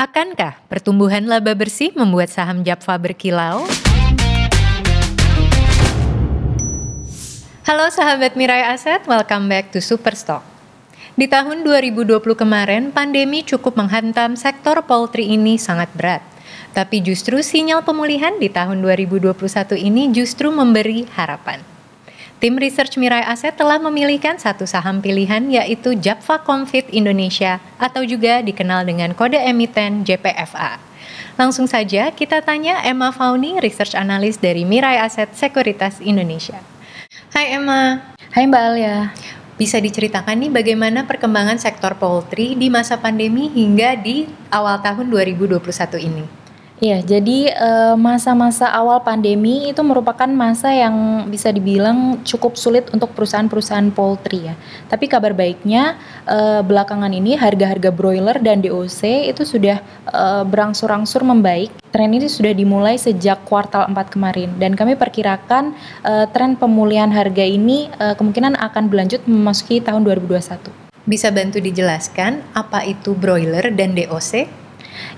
Akankah pertumbuhan laba bersih membuat saham Japfa berkilau? Halo sahabat Mirai Aset, welcome back to Superstock. Di tahun 2020 kemarin, pandemi cukup menghantam sektor poultry ini sangat berat. Tapi justru sinyal pemulihan di tahun 2021 ini justru memberi harapan. Tim Research Mirai Aset telah memilihkan satu saham pilihan yaitu Japfa Confit Indonesia atau juga dikenal dengan kode emiten JPFA. Langsung saja kita tanya Emma Fauni, Research Analyst dari Mirai Aset Sekuritas Indonesia. Hai Emma. Hai Mbak Alia. Bisa diceritakan nih bagaimana perkembangan sektor poultry di masa pandemi hingga di awal tahun 2021 ini? Iya, jadi eh, masa-masa awal pandemi itu merupakan masa yang bisa dibilang cukup sulit untuk perusahaan-perusahaan poultry ya. Tapi kabar baiknya uh, belakangan ini harga-harga broiler dan DOC itu sudah uh, berangsur-angsur membaik. Tren ini sudah dimulai sejak kuartal 4 kemarin dan kami perkirakan tren pemulihan harga ini kemungkinan akan berlanjut memasuki tahun 2021. Bisa bantu dijelaskan apa itu broiler dan DOC?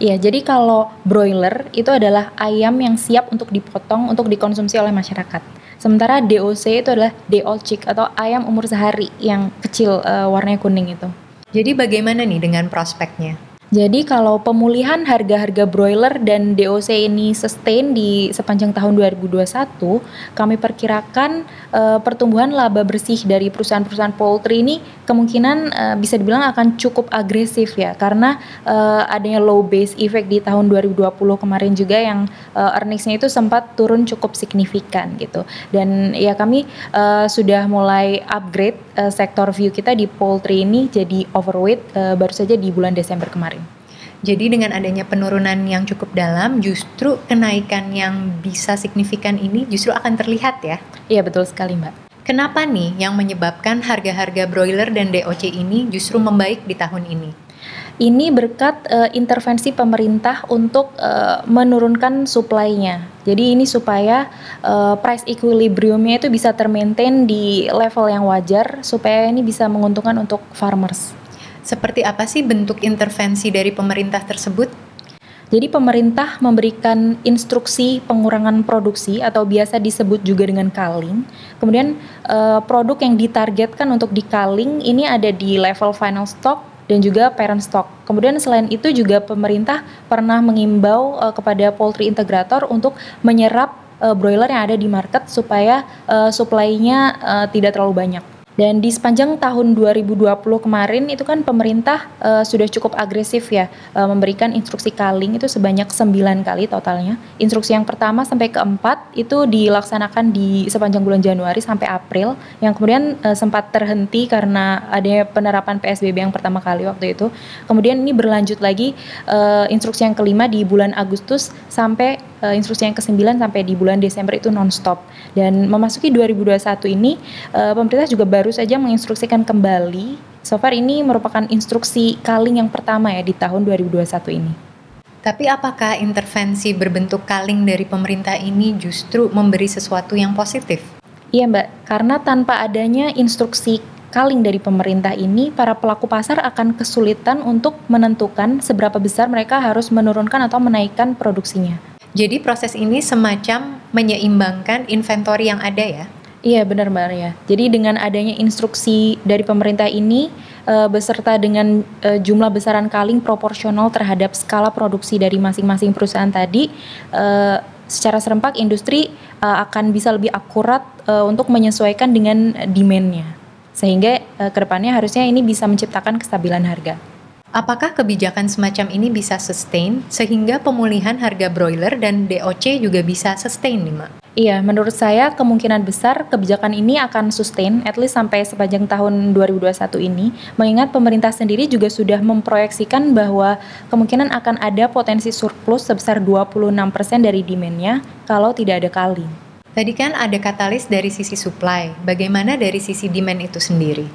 Iya, jadi kalau broiler itu adalah ayam yang siap untuk dipotong untuk dikonsumsi oleh masyarakat. Sementara DOC itu adalah day old chick atau ayam umur sehari yang kecil uh, warnanya kuning itu. Jadi bagaimana nih dengan prospeknya? Jadi kalau pemulihan harga-harga broiler dan DOC ini sustain di sepanjang tahun 2021, kami perkirakan uh, pertumbuhan laba bersih dari perusahaan-perusahaan poultry ini kemungkinan uh, bisa dibilang akan cukup agresif ya karena uh, adanya low base effect di tahun 2020 kemarin juga yang uh, earningsnya itu sempat turun cukup signifikan gitu. Dan ya kami uh, sudah mulai upgrade uh, sektor view kita di poultry ini jadi overweight uh, baru saja di bulan Desember kemarin. Jadi dengan adanya penurunan yang cukup dalam, justru kenaikan yang bisa signifikan ini justru akan terlihat ya? Iya betul sekali Mbak. Kenapa nih yang menyebabkan harga-harga broiler dan DOC ini justru membaik di tahun ini? Ini berkat uh, intervensi pemerintah untuk uh, menurunkan supply-nya. Jadi ini supaya uh, price equilibriumnya itu bisa termaintain di level yang wajar supaya ini bisa menguntungkan untuk farmers. Seperti apa sih bentuk intervensi dari pemerintah tersebut? Jadi pemerintah memberikan instruksi pengurangan produksi atau biasa disebut juga dengan culling. Kemudian eh, produk yang ditargetkan untuk di culling ini ada di level final stock dan juga parent stock. Kemudian selain itu juga pemerintah pernah mengimbau uh, kepada poultry integrator untuk menyerap uh, broiler yang ada di market supaya uh, supply-nya uh, tidak terlalu banyak. Dan di sepanjang tahun 2020 kemarin itu kan pemerintah uh, sudah cukup agresif ya uh, memberikan instruksi kaling itu sebanyak 9 kali totalnya. Instruksi yang pertama sampai keempat itu dilaksanakan di sepanjang bulan Januari sampai April yang kemudian uh, sempat terhenti karena ada penerapan PSBB yang pertama kali waktu itu. Kemudian ini berlanjut lagi uh, instruksi yang kelima di bulan Agustus sampai uh, instruksi yang ke-9 sampai di bulan Desember itu nonstop. Dan memasuki 2021 ini uh, pemerintah juga baru saja menginstruksikan kembali. So far ini merupakan instruksi kaling yang pertama ya di tahun 2021 ini. Tapi apakah intervensi berbentuk kaling dari pemerintah ini justru memberi sesuatu yang positif? Iya Mbak, karena tanpa adanya instruksi kaling dari pemerintah ini, para pelaku pasar akan kesulitan untuk menentukan seberapa besar mereka harus menurunkan atau menaikkan produksinya. Jadi proses ini semacam menyeimbangkan inventory yang ada ya? Iya benar Mbak Arya. Jadi dengan adanya instruksi dari pemerintah ini uh, beserta dengan uh, jumlah besaran kaling proporsional terhadap skala produksi dari masing-masing perusahaan tadi, uh, secara serempak industri uh, akan bisa lebih akurat uh, untuk menyesuaikan dengan demand-nya. Sehingga uh, ke depannya harusnya ini bisa menciptakan kestabilan harga. Apakah kebijakan semacam ini bisa sustain sehingga pemulihan harga broiler dan DOC juga bisa sustain nih, Mak? Iya, menurut saya kemungkinan besar kebijakan ini akan sustain at least sampai sepanjang tahun 2021 ini, mengingat pemerintah sendiri juga sudah memproyeksikan bahwa kemungkinan akan ada potensi surplus sebesar 26% dari demand-nya kalau tidak ada kali. Tadi kan ada katalis dari sisi supply, bagaimana dari sisi demand itu sendiri?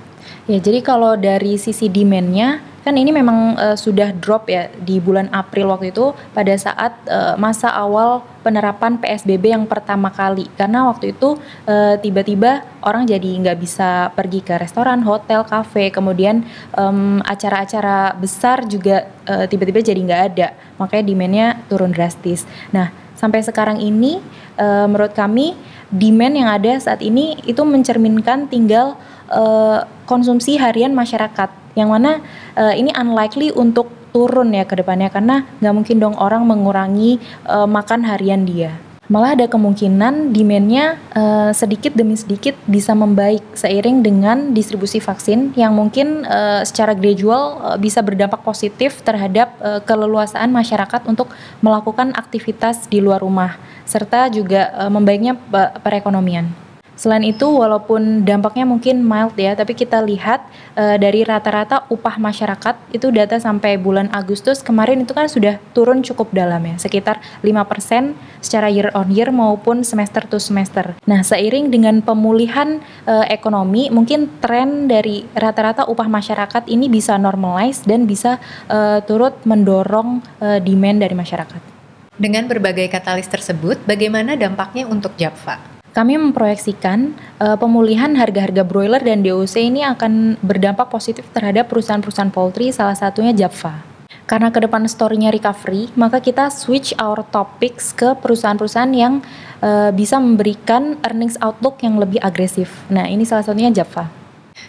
Ya, jadi kalau dari sisi demand-nya, kan ini memang uh, sudah drop ya di bulan April waktu itu pada saat uh, masa awal penerapan PSBB yang pertama kali. Karena waktu itu uh, tiba-tiba orang jadi nggak bisa pergi ke restoran, hotel, kafe, kemudian um, acara-acara besar juga tiba tiba-tiba jadi nggak ada, makanya demandnya turun drastis. Nah sampai sekarang ini uh, menurut kami demand yang ada saat ini itu mencerminkan tinggal uh, konsumsi harian masyarakat. Yang mana uh, ini unlikely untuk turun ya ke depannya karena nggak mungkin dong orang mengurangi uh, makan harian dia malah ada kemungkinan demandnya uh, sedikit demi sedikit bisa membaik seiring dengan distribusi vaksin yang mungkin uh, secara gradual uh, bisa berdampak positif terhadap uh, keleluasaan masyarakat untuk melakukan aktivitas di luar rumah serta juga uh, membaiknya perekonomian. Selain itu, walaupun dampaknya mungkin mild ya, tapi kita lihat e, dari rata-rata upah masyarakat itu data sampai bulan Agustus kemarin itu kan sudah turun cukup dalam ya, sekitar 5% secara year on year maupun semester to semester. Nah, seiring dengan pemulihan e, ekonomi, mungkin tren dari rata-rata upah masyarakat ini bisa normalize dan bisa e, turut mendorong e, demand dari masyarakat. Dengan berbagai katalis tersebut, bagaimana dampaknya untuk Java? Kami memproyeksikan uh, pemulihan harga-harga broiler dan DOC ini akan berdampak positif terhadap perusahaan-perusahaan poultry, salah satunya Java. Karena ke depan story-nya recovery, maka kita switch our topics ke perusahaan-perusahaan yang uh, bisa memberikan earnings outlook yang lebih agresif. Nah, ini salah satunya Java.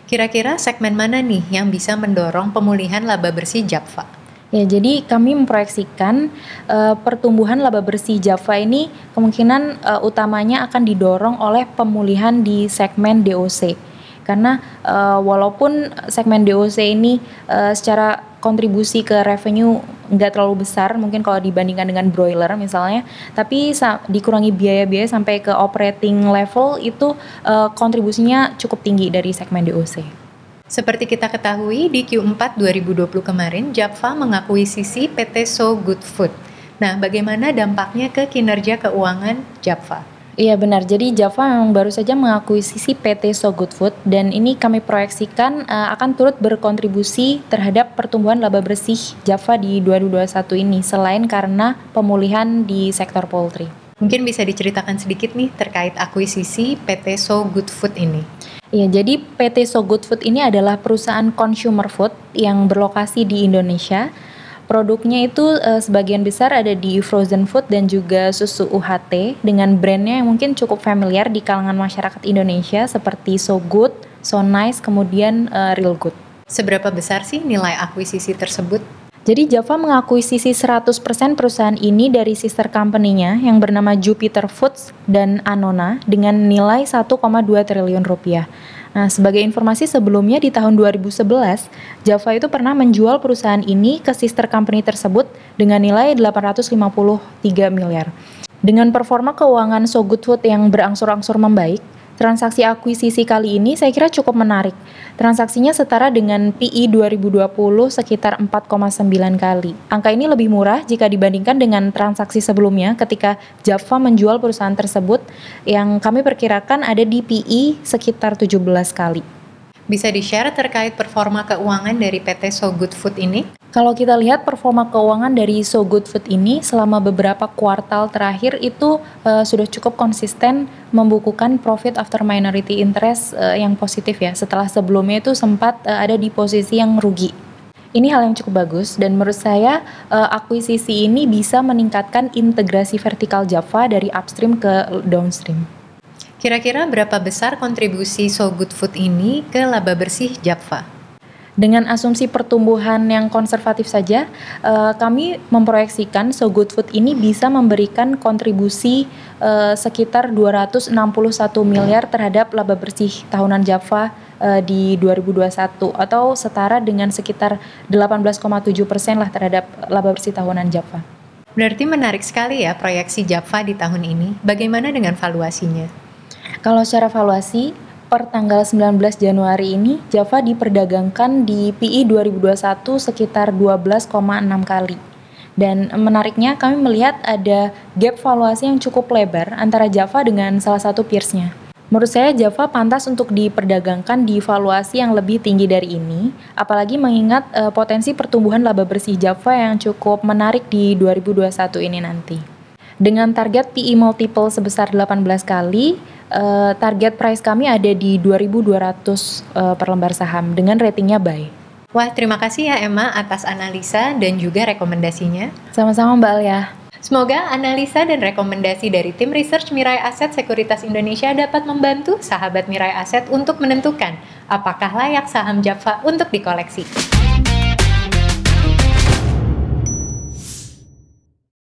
Kira-kira segmen mana nih yang bisa mendorong pemulihan laba bersih Java? Ya, jadi kami memproyeksikan uh, pertumbuhan laba bersih Java ini kemungkinan uh, utamanya akan didorong oleh pemulihan di segmen DOC. Karena uh, walaupun segmen DOC ini uh, secara kontribusi ke revenue nggak terlalu besar mungkin kalau dibandingkan dengan broiler misalnya, tapi dikurangi biaya-biaya sampai ke operating level itu uh, kontribusinya cukup tinggi dari segmen DOC. Seperti kita ketahui, di Q4 2020 kemarin, Java mengakuisisi PT So Good Food. Nah, bagaimana dampaknya ke kinerja keuangan Java? Iya benar, jadi Java memang baru saja mengakuisisi PT So Good Food dan ini kami proyeksikan uh, akan turut berkontribusi terhadap pertumbuhan laba bersih Java di 2021 ini selain karena pemulihan di sektor poultry. Mungkin bisa diceritakan sedikit nih terkait akuisisi PT So Good Food ini. Ya, jadi PT So Good Food ini adalah perusahaan consumer food yang berlokasi di Indonesia. Produknya itu uh, sebagian besar ada di frozen food dan juga susu UHT dengan brandnya yang mungkin cukup familiar di kalangan masyarakat Indonesia seperti So Good, So Nice, kemudian uh, Real Good. Seberapa besar sih nilai akuisisi tersebut? Jadi Java mengakuisisi 100% perusahaan ini dari sister company-nya yang bernama Jupiter Foods dan Anona dengan nilai 1,2 triliun rupiah. Nah, sebagai informasi sebelumnya di tahun 2011, Java itu pernah menjual perusahaan ini ke sister company tersebut dengan nilai 853 miliar. Dengan performa keuangan So Good Food yang berangsur-angsur membaik, Transaksi akuisisi kali ini saya kira cukup menarik. Transaksinya setara dengan PI 2020 sekitar 4,9 kali. Angka ini lebih murah jika dibandingkan dengan transaksi sebelumnya ketika Java menjual perusahaan tersebut yang kami perkirakan ada di PI sekitar 17 kali. Bisa di-share terkait performa keuangan dari PT So Good Food ini? Kalau kita lihat performa keuangan dari So Good Food ini selama beberapa kuartal terakhir itu uh, sudah cukup konsisten membukukan profit after minority interest uh, yang positif ya. Setelah sebelumnya itu sempat uh, ada di posisi yang rugi. Ini hal yang cukup bagus dan menurut saya uh, akuisisi ini bisa meningkatkan integrasi vertikal Java dari upstream ke downstream. Kira-kira berapa besar kontribusi So Good Food ini ke laba bersih Java? Dengan asumsi pertumbuhan yang konservatif saja, uh, kami memproyeksikan So Good Food ini bisa memberikan kontribusi uh, sekitar 261 miliar terhadap laba bersih tahunan Java uh, di 2021 atau setara dengan sekitar 18,7 persen lah terhadap laba bersih tahunan Java. Berarti menarik sekali ya proyeksi Java di tahun ini. Bagaimana dengan valuasinya? Kalau secara valuasi, per tanggal 19 Januari ini Java diperdagangkan di PI 2021 sekitar 12,6 kali. Dan menariknya kami melihat ada gap valuasi yang cukup lebar antara Java dengan salah satu peersnya. Menurut saya Java pantas untuk diperdagangkan di valuasi yang lebih tinggi dari ini, apalagi mengingat uh, potensi pertumbuhan laba bersih Java yang cukup menarik di 2021 ini nanti. Dengan target PE multiple sebesar 18 kali, uh, target price kami ada di 2.200 uh, per lembar saham dengan ratingnya buy. Wah, terima kasih ya Emma atas analisa dan juga rekomendasinya. Sama-sama Mbak Alia. Semoga analisa dan rekomendasi dari tim research Mirai Aset Sekuritas Indonesia dapat membantu sahabat Mirai Aset untuk menentukan apakah layak saham Java untuk dikoleksi.